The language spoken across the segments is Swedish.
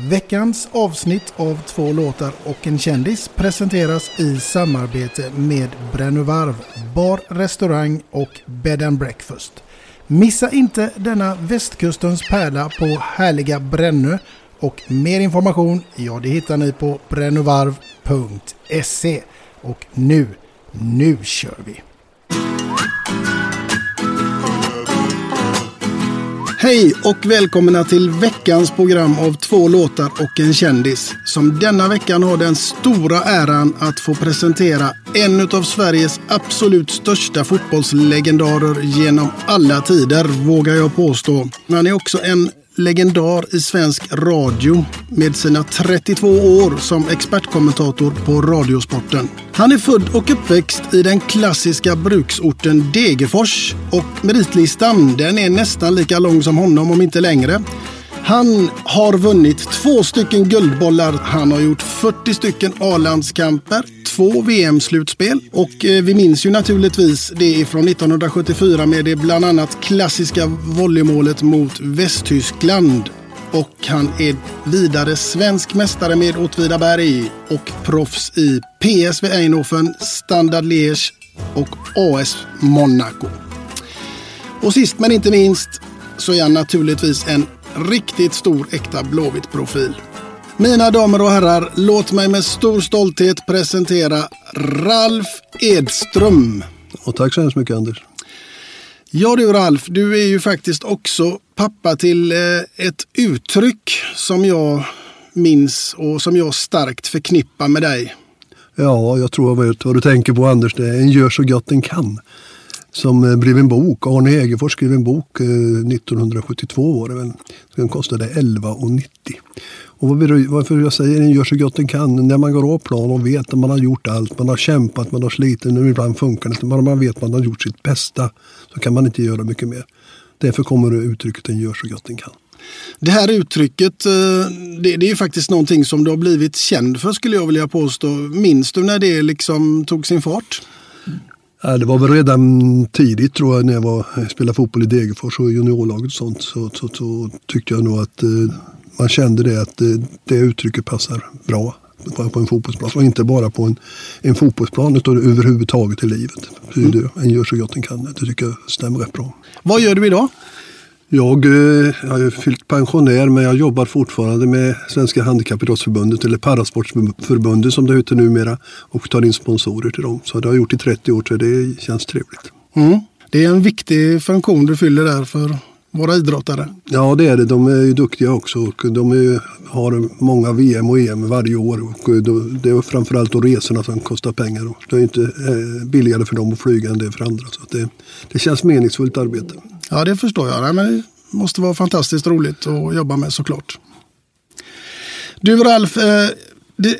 Veckans avsnitt av två låtar och en kändis presenteras i samarbete med Brännövarv, bar, restaurang och bed and breakfast. Missa inte denna västkustens pärla på härliga Brännö och mer information, ja det hittar ni på brännövarv.se. Och nu, nu kör vi! Hej och välkomna till veckans program av två låtar och en kändis. Som denna veckan har den stora äran att få presentera en av Sveriges absolut största fotbollslegendarer genom alla tider, vågar jag påstå. Han är också en legendar i svensk radio med sina 32 år som expertkommentator på Radiosporten. Han är född och uppväxt i den klassiska bruksorten Degerfors och meritlistan den är nästan lika lång som honom om inte längre. Han har vunnit två stycken guldbollar. Han har gjort 40 stycken A-landskamper, två VM-slutspel och eh, vi minns ju naturligtvis det från 1974 med det bland annat klassiska volleymålet mot Västtyskland. Och han är vidare svensk mästare med Åtvidaberg och proffs i PSV Eindhoven, Standard Liège och AS Monaco. Och sist men inte minst så är han naturligtvis en riktigt stor äkta blåvitt profil. Mina damer och herrar, låt mig med stor stolthet presentera Ralf Edström. Och tack så hemskt mycket Anders. Ja du Ralf, du är ju faktiskt också pappa till eh, ett uttryck som jag minns och som jag starkt förknippar med dig. Ja, jag tror jag vet vad du tänker på Anders. Det är en gör så gott den kan som eh, blev en bok. Arne Hegerfors skrev en bok eh, 1972 var det väl. Den kostade 11,90. Och varför jag säger den gör så gott den kan. När man går av plan och vet att man har gjort allt. Man har kämpat, man har slitit. Nu ibland funkar det inte. Men man vet att man har gjort sitt bästa. Så kan man inte göra mycket mer. Därför kommer uttrycket den gör så gott den kan. Det här uttrycket, eh, det, det är faktiskt någonting som du har blivit känd för skulle jag vilja påstå. Minns du när det liksom tog sin fart? Ja, det var väl redan tidigt tror jag när jag var, spelade fotboll i Degerfors och juniorlaget och sånt. Så, så, så tyckte jag nog att eh, man kände det att det, det uttrycket passar bra på en fotbollsplan. Och inte bara på en, en fotbollsplan utan överhuvudtaget i livet. Mm. En gör så gott den kan. Det tycker jag stämmer rätt bra. Vad gör du idag? Jag, eh, jag har fyllt pensionär men jag jobbar fortfarande med Svenska Handikappidrottsförbundet eller Parasportsförbundet som det heter numera och tar in sponsorer till dem. Så det har jag gjort i 30 år så det känns trevligt. Mm. Det är en viktig funktion du fyller där för våra idrottare. Ja det är det. De är ju duktiga också och de är, har många VM och EM varje år. Och det är framförallt då resorna som kostar pengar. Det är inte eh, billigare för dem att flyga än det är för andra. Så det, det känns meningsfullt arbete. Ja, det förstår jag. men det måste vara fantastiskt roligt att jobba med såklart. Du Ralf, eh,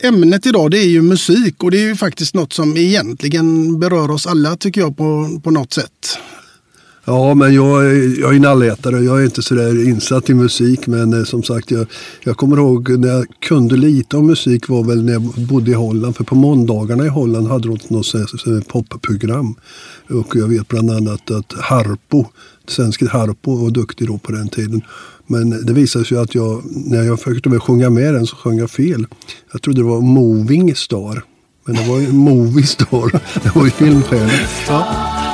ämnet idag det är ju musik och det är ju faktiskt något som egentligen berör oss alla tycker jag på, på något sätt. Ja, men jag, jag är en allätare. Jag är inte så där insatt i musik. Men eh, som sagt, jag, jag kommer ihåg när jag kunde lite om musik var väl när jag bodde i Holland. För på måndagarna i Holland hade de något popprogram. Och jag vet bland annat att Harpo, svensket Harpo var duktig då på den tiden. Men det visade sig att jag, när jag försökte sjunga med den så sjöng jag fel. Jag trodde det var Moving Star. Men det var ju Movie Star. Det var ju filmstjärna. Ja.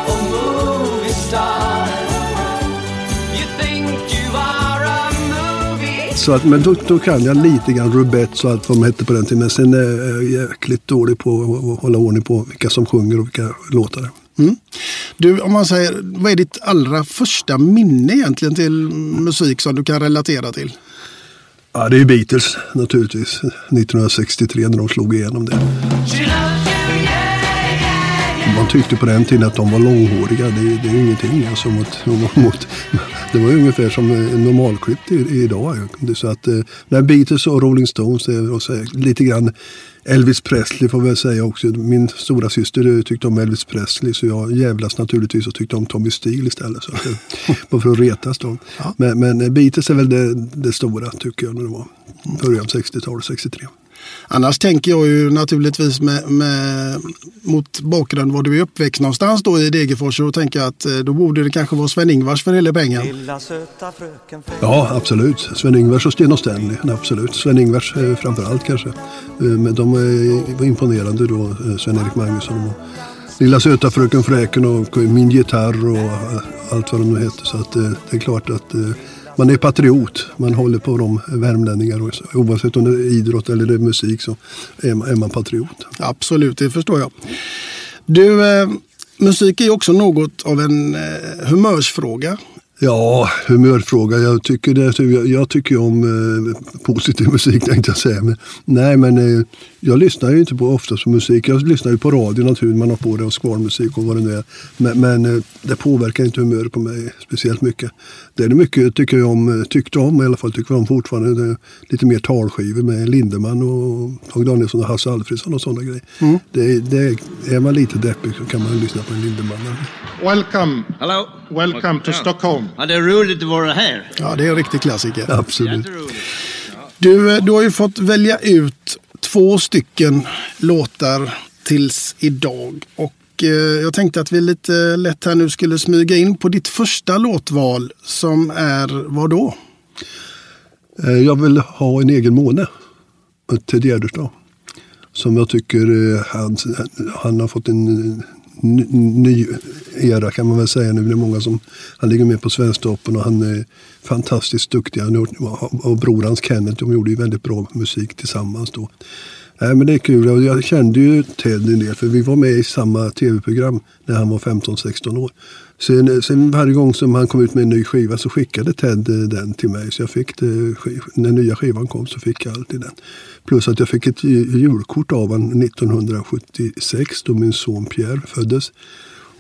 Så att, men då, då, kan jag lite grann rubett så allt vad de hette på den tiden. Men sen är jag jäkligt dålig på att hålla ordning på vilka som sjunger och vilka låtar. Mm. Du, om man säger, vad är ditt allra första minne egentligen till musik som du kan relatera till? Ja, det är Beatles naturligtvis. 1963 när de slog igenom det. Man tyckte på den tiden att de var långhåriga. Det, det är ingenting alltså mot, mot, Det var ungefär som normalklippt idag. Så att, när Beatles och Rolling Stones och så, lite grann Elvis Presley får väl säga också. Min stora syster tyckte om Elvis Presley så jag jävlas naturligtvis och tyckte om Tommy Steele istället. Så bara för att retas då. Ja. Men, men Beatles är väl det, det stora tycker jag när det var början 60-talet, 63. Annars tänker jag ju naturligtvis med, med, mot bakgrund var du är uppväxt någonstans då i Degerfors och tänker att eh, då borde det kanske vara Sven-Ingvars för hela pengen. Ja, absolut. Sven-Ingvars och Sten och Stanley, absolut. Sven-Ingvars eh, framförallt kanske. Eh, men de var imponerande då, Sven-Erik Magnusson. Och Lilla söta fröken Fräken och Min gitarr och allt vad de nu heter. Så att, det är klart att man är patriot. Man håller på de värmlänningar. Oavsett om det är idrott eller det är musik så är man, är man patriot. Absolut, det förstår jag. Du, eh, musik är ju också något av en eh, humörsfråga. Ja, humörfråga. Jag tycker, det, jag tycker om eh, positiv musik tänkte jag säga. Men, nej, men eh, jag lyssnar ju inte på ofta på musik. Jag lyssnar ju på radio naturligtvis. Man har på det och skvalmusik och vad det nu är. Men, men eh, det påverkar inte humöret på mig speciellt mycket. Det är det mycket tycker jag om, eh, tyckte om i alla fall. Tycker jag om fortfarande. Det, lite mer talskivor med Lindemann och Tage Danielsson och Hasse Alfredson och sådana grejer. Mm. Det, det, är man lite deppig så kan man lyssna på en Lindemann. Welcome. Hello. Welcome to Stockholm. Ja, det är roligt att vara här. Ja, det är en riktig klassiker. Absolut. Du, du har ju fått välja ut två stycken låtar tills idag. Och eh, jag tänkte att vi lite lätt här nu skulle smyga in på ditt första låtval som är vad då? Eh, jag vill ha en egen måne. Ted Gärdestad. Som jag tycker eh, han, han har fått en ny era kan man väl säga nu. Det är många som, han ligger med på Svensktoppen och han är fantastiskt duktig. Han Och bror hans Kenneth, de gjorde ju väldigt bra musik tillsammans då. Nej, men det är kul. Jag kände ju Ted en del för vi var med i samma tv-program när han var 15-16 år. Sen, eh, sen varje gång som han kom ut med en ny skiva så skickade Ted eh, den till mig. Så jag fick eh, det, när nya skivan kom så fick jag alltid den. Plus att jag fick ett julkort av honom 1976 då min son Pierre föddes.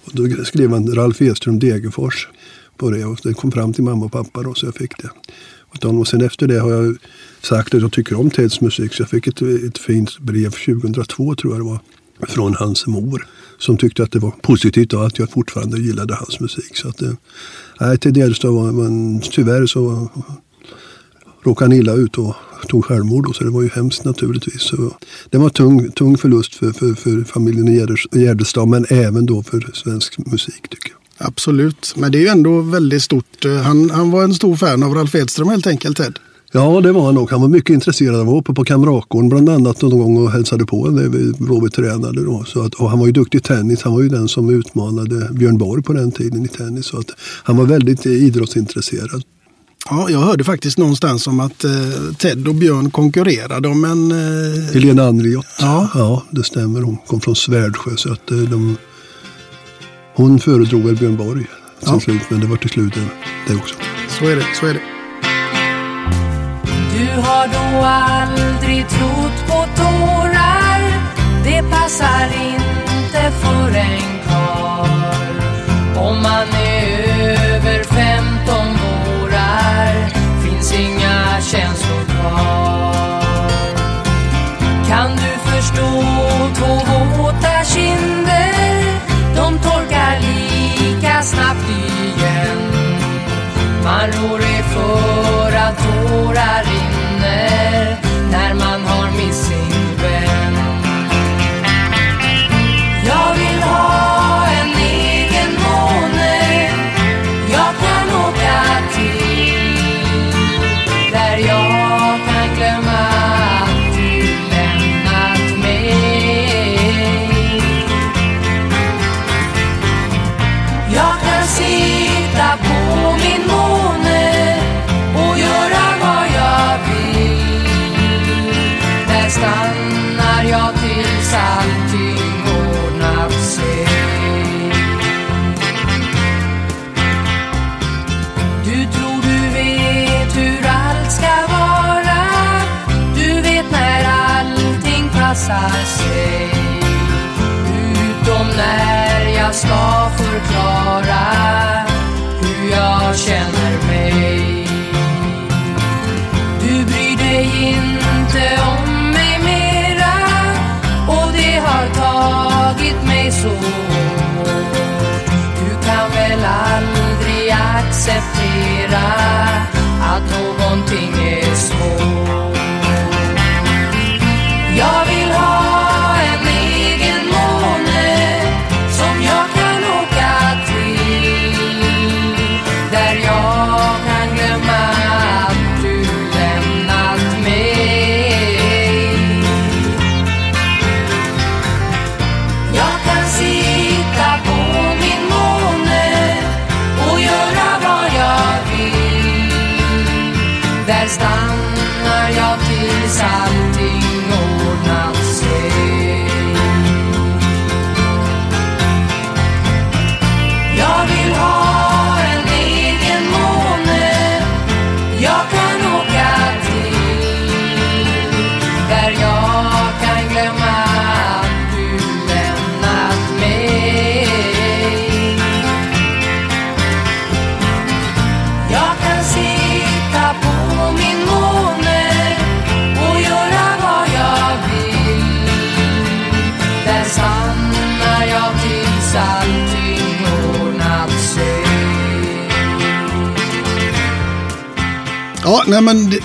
Och då skrev han Ralf Edström Degerfors på det och det kom fram till mamma och pappa då så jag fick det. Och sen efter det har jag sagt att jag tycker om Teds musik så jag fick ett, ett fint brev 2002 tror jag det var från hans mor som tyckte att det var positivt och att jag fortfarande gillade hans musik. Så att, eh, nej, Ted Gärdestad var, men tyvärr så råkade han illa ut och tog självmord. Och så det var ju hemskt naturligtvis. Så det var en tung, tung förlust för, för, för familjen i Gärdestad men även då för svensk musik tycker jag. Absolut, men det är ju ändå väldigt stort. Eh, han, han var en stor fan av Ralf Edström helt enkelt Ted. Ja, det var han nog. Han var mycket intresserad. Han var uppe på Kamratgården bland annat någon gång och hälsade på när vi, vi tränade. Då. Så att, och han var ju duktig i tennis. Han var ju den som utmanade Björn Borg på den tiden i tennis. Så att, han var väldigt idrottsintresserad. Ja, jag hörde faktiskt någonstans om att eh, Ted och Björn konkurrerade om en... Eh... Helena Andriot. Ja. ja, det stämmer. Hon kom från Svärdsjö. Så att, eh, de... Hon föredrog väl Björn Borg ja. slut, men det var till slut det också. Så är det. Så är det. Du har då aldrig trott på tårar. Det passar inte för en karl. Om man är över femton vårar Finns inga känslor kvar. Kan du förstå två våta kinder? De torkar lika snabbt igen. Man rår är för att tårar vänner när man har mist när jag ska förklara hur jag känner mig. Du bryr dig inte om mig mera och det har tagit mig så. Hårt Du kan väl aldrig acceptera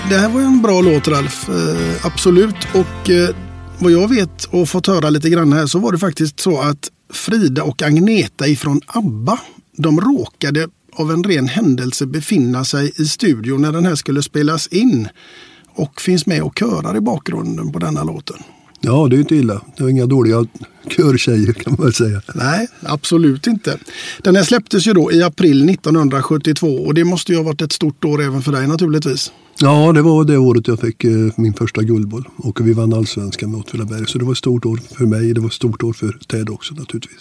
det, här var en bra låt Ralf. Eh, absolut. Och eh, vad jag vet och fått höra lite grann här så var det faktiskt så att Frida och Agneta ifrån ABBA, de råkade av en ren händelse befinna sig i studion när den här skulle spelas in. Och finns med och körar i bakgrunden på denna låten. Ja, det är inte illa. Det var inga dåliga körtjejer kan man väl säga. Nej, absolut inte. Den här släpptes ju då i april 1972 och det måste ju ha varit ett stort år även för dig naturligtvis. Ja, det var det året jag fick eh, min första guldboll. Och vi vann allsvenskan med Åtvidaberg. Så det var ett stort år för mig. Det var ett stort år för Ted också naturligtvis.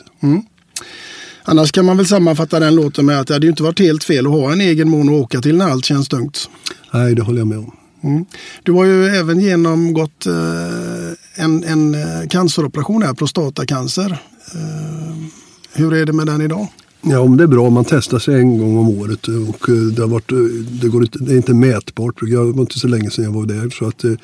Annars kan man väl sammanfatta den låten med att det hade ju inte varit helt fel att ha en egen mån att åka till när allt känns tungt. Nej, det håller jag med om. Mm. Du har ju även genomgått eh, en, en eh, canceroperation här, prostatacancer. Hur är det med den idag? Ja, om det är bra. Man testar sig en gång om året och eh, det, har varit, eh, det, går inte, det är inte mätbart. Jag var inte så länge sedan jag var där. Så att, eh, det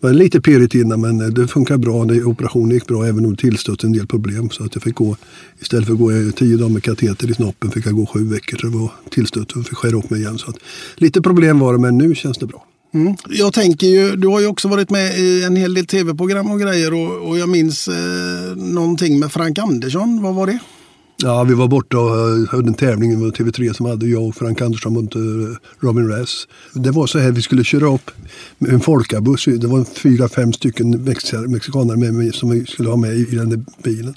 var lite pirrigt innan men det funkar bra. Operationen gick bra även om det tillstött en del problem. Så att jag fick gå, istället för att gå tio dagar med kateter i snoppen fick jag gå sju veckor. Så det var tillstött och fick skära upp mig igen. Så att, lite problem var det men nu känns det bra. Mm. Jag tänker ju, du har ju också varit med i en hel del tv-program och grejer och, och jag minns eh, någonting med Frank Andersson. Vad var det? Ja, vi var borta och eh, hade en tävling, med TV3 som hade jag och Frank Andersson mot eh, Robin Rass. Det var så här, vi skulle köra upp med en folkabuss. Det var fyra, fem stycken mexikaner med mig som vi skulle ha med i den där bilen.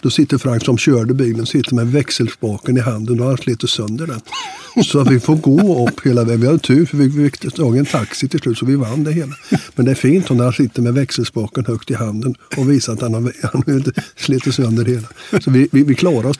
Då sitter Frank som körde bilen, sitter med växelspaken i handen och han slet sönder den. Så vi får gå upp hela vägen. Vi hade tur för vi fick tag i en taxi till slut så vi vann det hela. Men det är fint när han sitter med växelspaken högt i handen och visar att han har, han har slitit sönder hela. Så vi, vi, vi klarade oss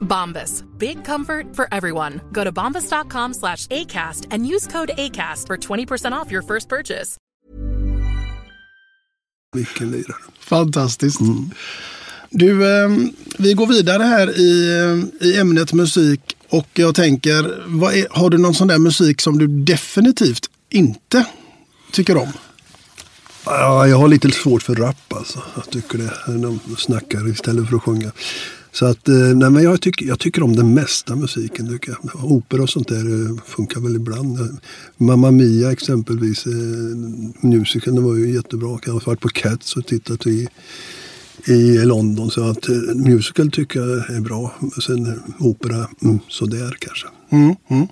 Bombas. Big comfort for everyone. Go to bombas.com slash ACAST and use code ACAST for 20% off your first purchase. Vilken lirare. Fantastiskt. Du, eh, vi går vidare här i, eh, i ämnet musik och jag tänker, vad är, har du någon sån där musik som du definitivt inte tycker om? Ja, jag har lite svårt för rap alltså. Jag tycker det. De snackar istället för att sjunga. Så att, eh, nej, men jag, tycker, jag tycker om den mesta musiken. Tycker jag. Opera och sånt där eh, funkar väl ibland. Mamma Mia exempelvis, eh, musicalen var ju jättebra. Jag har varit på Cats och tittat i, i London. Så att eh, musical tycker jag är bra. Sen opera, mm, sådär kanske. Mm, mm.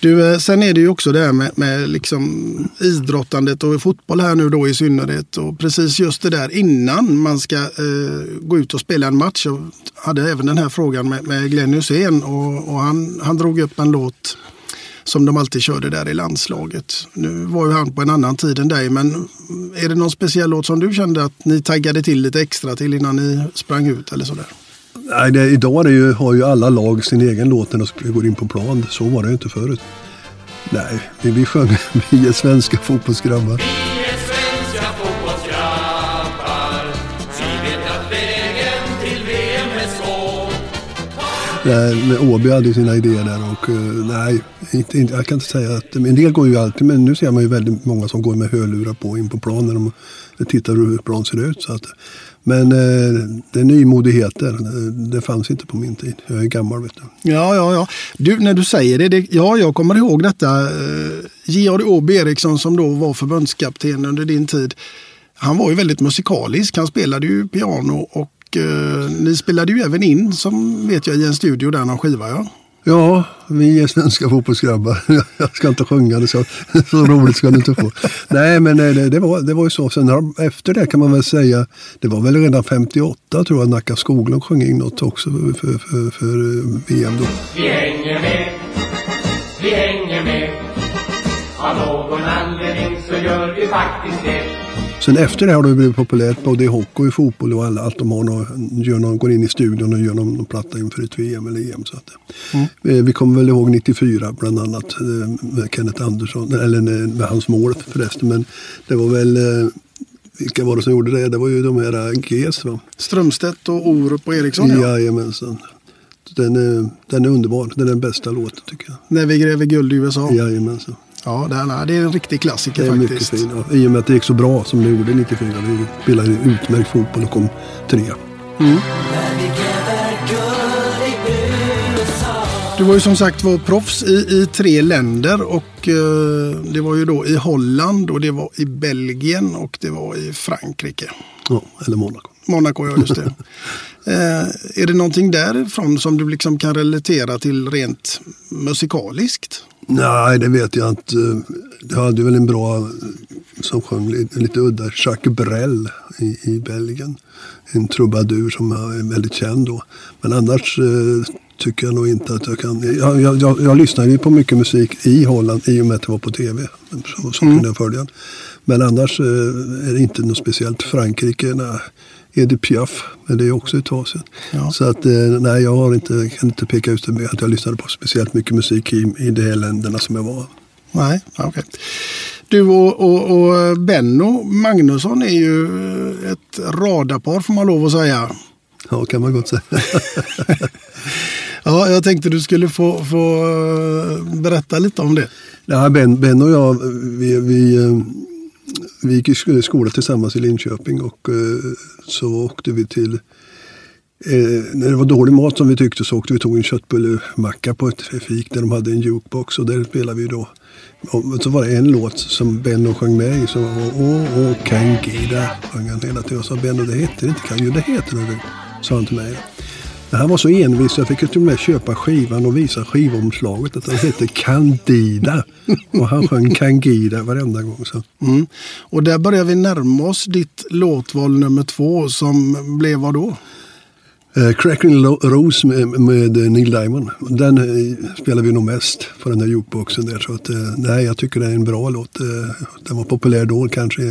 Du, eh, sen är det ju också det här med, med liksom idrottandet och fotboll här nu då i synnerhet. Och precis just det där innan man ska eh, gå ut och spela en match. Jag hade även den här frågan med, med Glenn Hysén och, och han, han drog upp en låt som de alltid körde där i landslaget. Nu var ju han på en annan tid än dig, men är det någon speciell låt som du kände att ni taggade till lite extra till innan ni sprang ut eller sådär? Nej, det, idag det ju, har ju alla lag sin egen låt när de går in på plan. Så var det ju inte förut. Nej, vi, vi sjöng Vi är svenska fotbollsgrabbar. Nej, Åby hade sina idéer där och eh, nej, inte, inte, jag kan inte säga att, en del går ju alltid, men nu ser man ju väldigt många som går med hörlurar på in på plan när de tittar hur plan ser ut. Så att, men eh, det är nymodigheter, det fanns inte på min tid. Jag är gammal vet du. Ja, ja, ja. Du, när du säger det, det ja, jag kommer ihåg detta. Eh, Georg Åby Eriksson som då var förbundskapten under din tid. Han var ju väldigt musikalisk. Han spelade ju piano och eh, ni spelade ju även in, som vet jag, i en studio där någon skiva. Ja. Ja, vi är svenska fotbollsgrabbar. Jag ska inte sjunga det så, så roligt ska du inte få. Nej, men eh, det, det, var, det var ju så. Sen har, efter det kan man väl säga, det var väl redan 58 tror jag Nacka Skoglund sjöng in något också för, för, för, för eh, VM då. Vi hänger med, vi hänger med. Av någon anledning så gör vi faktiskt det. Sen efter det har det blivit populärt både i hockey och i fotboll och alla, att de har någon, gör någon, går in i studion och gör någon, någon platta inför ett VM eller EM. Så att, mm. Eh, vi kommer väl ihåg 94 bland annat eh, med Kenneth Andersson, eller med hans mål förresten. Men det var väl eh, vilka var det som gjorde det? Det var ju de här GS va? Strömstedt och Orup och Eriksson ja. Jajamensan. Den är, den är underbar. Den är den bästa låten tycker jag. När vi gräver guld i USA. Jajamensan. Ja, det är, det är en riktig klassiker det är faktiskt. Mycket fin, ja. I och med att det gick så bra som det gjorde 94. Vi spelade utmärkt fotboll och kom trea. Mm. Du var ju som sagt var proffs i, i tre länder och eh, det var ju då i Holland och det var i Belgien och det var i Frankrike. Ja, eller Monaco. Monaco, ja just det. eh, är det någonting därifrån som du liksom kan relatera till rent musikaliskt? Nej, det vet jag inte. Jag hade väl en bra som sjöng lite, lite udda, Jacques Brel i, i Belgien. En trubadur som är väldigt känd då. Men annars eh, tycker jag nog inte att jag kan. Jag, jag, jag, jag lyssnade ju på mycket musik i Holland i och med att det var på tv. Så, så mm. kunde jag följa Men annars eh, är det inte något speciellt. Frankrike, nej. Edith Piaf, men det är också tag sedan. Ja. Så att, eh, nej, jag har inte, kan inte peka ut det med att jag lyssnade på speciellt mycket musik i, i de här länderna som jag var. Nej, okej. Okay. Du och, och, och, Benno Magnusson är ju ett radarpar får man lov att säga. Ja, kan man gott säga. ja, jag tänkte du skulle få, få eh, berätta lite om det. Ja, ben, ben och jag, vi, vi eh, vi gick i skola tillsammans i Linköping och eh, så åkte vi till Eh, när det var dålig mat som vi tyckte så åkte vi tog en köttbullemacka på ett fik där de hade en jukebox och där spelade vi då. Och så var det en låt som Benno sjöng med i. Så, åh, åh, Kangida sjöng han hela tiden. Jag sa Benno, det heter inte Kangida, det heter det. Sa han till mig. Men han var så envis så jag fick till och med köpa skivan och visa skivomslaget att den hette Candida. Och han sjöng Candida varenda gång. Så. Mm. Och där börjar vi närma oss ditt låtval nummer två som blev vad då? Uh, Crackling Rose med, med Neil Diamond. Den uh, spelar vi nog mest på den här jukeboxen där. Så att, uh, nej, jag tycker det är en bra låt. Den var populär då kanske.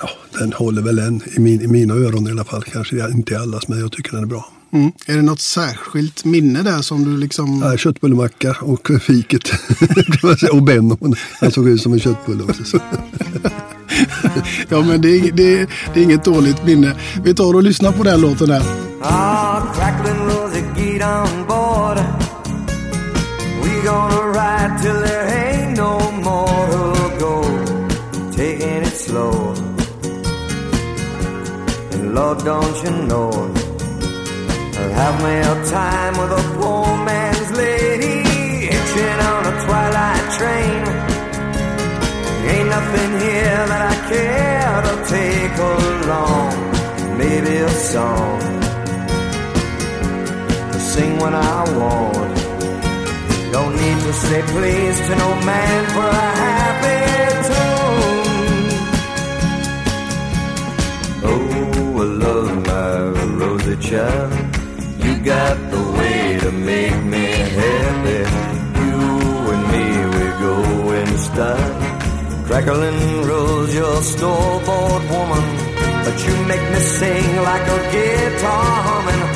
Ja, den håller väl än i, min, i mina öron i alla fall. Kanske inte i allas, men jag tycker den är bra. Mm. Är det något särskilt minne där som du liksom... Ja, köttbullemacka och fiket. och Benno. Han såg ut som en köttbulle också. ja, men det, det, det är inget dåligt minne. Vi tar och lyssnar på den låten här. Ah, crackling rosy, get on board. We gonna ride till there ain't no more to go. Taking it slow. And Lord, don't you know I'll have a time with a poor man's lady Hitching on a twilight train Ain't nothing here that I care to take along Maybe a song sing when I want Don't need to say please to no man for a happy tune. Oh, I love my rosy child. You got the way to make me happy. You and me, we go in style. Crackling rose, your store-bought woman. But you make me sing like a guitar humming.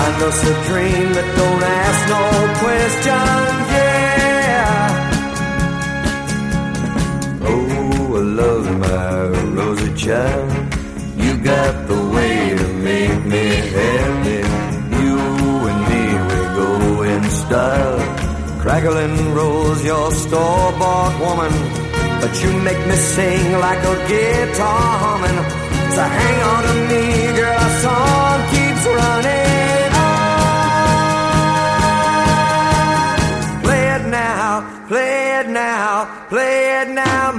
Find us a dream that don't ask no questions, yeah. Oh, I love my rosy child. You got the way to make me happy. You and me, we go in style. Crackling rose, your store-bought woman. But you make me sing like a guitar humming. So hang on to me,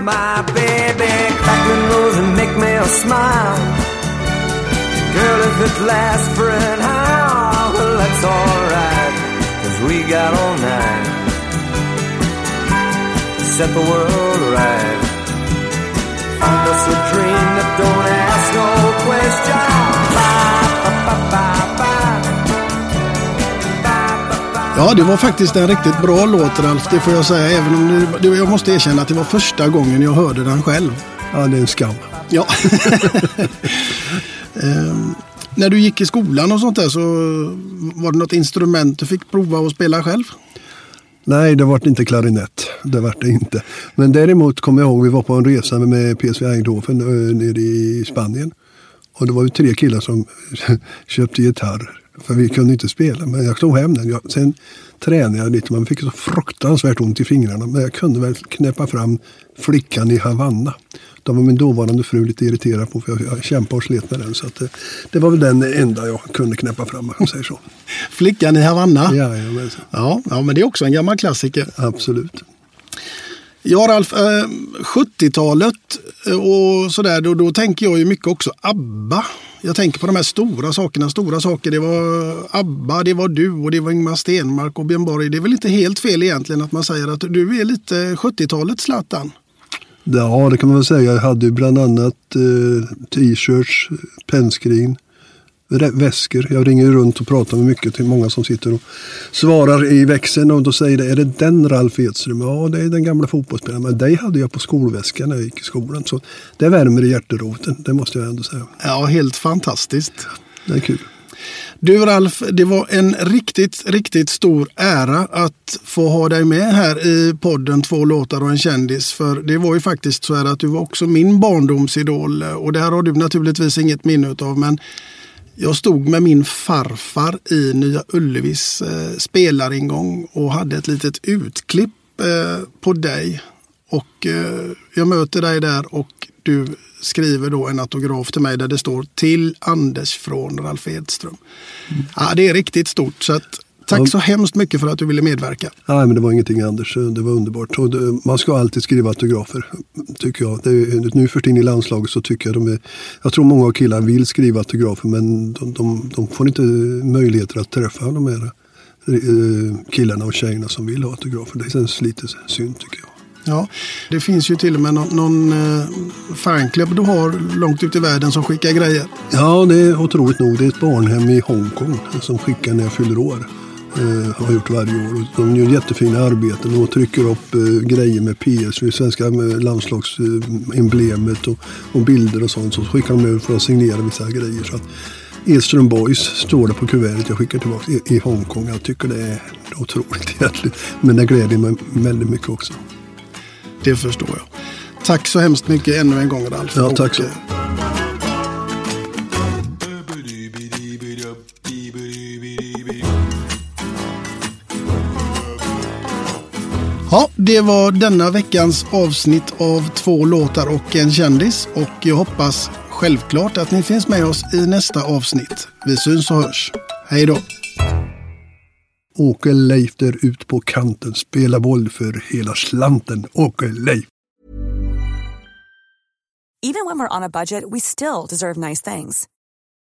my baby. Crackling rose and make me a smile. Girl, if it lasts for an hour, well, that's alright. Cause we got all night to set the world right. Ja, det var faktiskt en riktigt bra låt Ralf, det får jag säga. Även om det, jag måste erkänna att det var första gången jag hörde den själv. Ja, det är en skam. Ja. Ehm, när du gick i skolan och sånt där så var det något instrument du fick prova att spela själv? Nej, det vart inte klarinett. Det vart det inte. Men däremot kommer jag ihåg, vi var på en resa med PSV Eindhoven eh, nere i Spanien. Och det var ju tre killar som köpte gitarrer. För vi kunde inte spela, men jag tog hem den. Jag, sen tränade jag lite, man fick så fruktansvärt ont i fingrarna. Men jag kunde väl knäppa fram Flickan i Havanna. Det var min dåvarande fru lite irriterad på, för jag, jag kämpade och slet med den. Så det, det var väl den enda jag kunde knäppa fram, om man säger så. Flickan i Havanna? Ja, ja, ja, ja, men det är också en gammal klassiker. Absolut. Ja, Ralf, eh, 70-talet eh, och sådär, då, då tänker jag ju mycket också ABBA. Jag tänker på de här stora sakerna. Stora saker, det var ABBA, det var du och det var Ingmar Stenmark och Björn Borg. Det är väl inte helt fel egentligen att man säger att du är lite 70-talets Zlatan? Ja, det kan man väl säga. Jag hade ju bland annat eh, t-shirts, eh, pennskrin, väskor. Jag ringer runt och pratar med mycket till många som sitter och svarar i växeln och då säger det, är det den Ralf Edström? Ja, det är den gamla fotbollsspelaren. Men dig hade jag på skolväskan när jag gick i skolan. Så det värmer i hjärteroten, det måste jag ändå säga. Ja, helt fantastiskt. Det är kul. Du Ralf, det var en riktigt, riktigt stor ära att få ha dig med här i podden Två låtar och en kändis. För det var ju faktiskt så här att du var också min barndomsidol och det här har du naturligtvis inget minne av. Men jag stod med min farfar i Nya Ullevis eh, spelaringång och hade ett litet utklipp eh, på dig. Och eh, jag möter dig där och du skriver då en autograf till mig där det står till Anders från Ralf Edström. Mm. Ja, det är riktigt stort. Så att, tack så hemskt mycket för att du ville medverka. Nej, men det var ingenting Anders. Det var underbart. Och det, man ska alltid skriva autografer, tycker jag. Det, nu för tiden i landslaget så tycker jag de är... Jag tror många killar vill skriva autografer men de, de, de får inte möjligheter att träffa de här eh, killarna och tjejerna som vill ha autografer. Det känns lite synd tycker jag. Ja, det finns ju till och med någon, någon eh, fanklubb du har långt ut i världen som skickar grejer. Ja, det är otroligt nog. Det är ett barnhem i Hongkong som skickar när jag fyller år. Eh, har gjort varje år. De gör jättefina arbeten och trycker upp eh, grejer med PSV, svenska landslagsemblemet och, och, bilder och sånt. Så skickar de över för att signera vissa grejer. Så att, Edström Boys står det på kuvertet jag skickar tillbaka i, i Hongkong. Jag tycker det är otroligt egentligen. Men det gläder mig väldigt mycket också. Det förstår jag. Tack så hemskt mycket ännu en gång Ralf. Ja, tack så. Ja, det var denna veckans avsnitt av två låtar och en kändis. Och jag hoppas självklart att ni finns med oss i nästa avsnitt. Vi syns och hörs. Hej då! Åke Leif där ut på kanten. Spela boll för hela slanten. Åke Leif. Even when we're on a budget we still deserve nice things.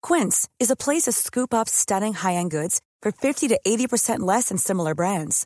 Quince is a place to scoop up stunning high-end goods for 50 to 80% less than similar brands.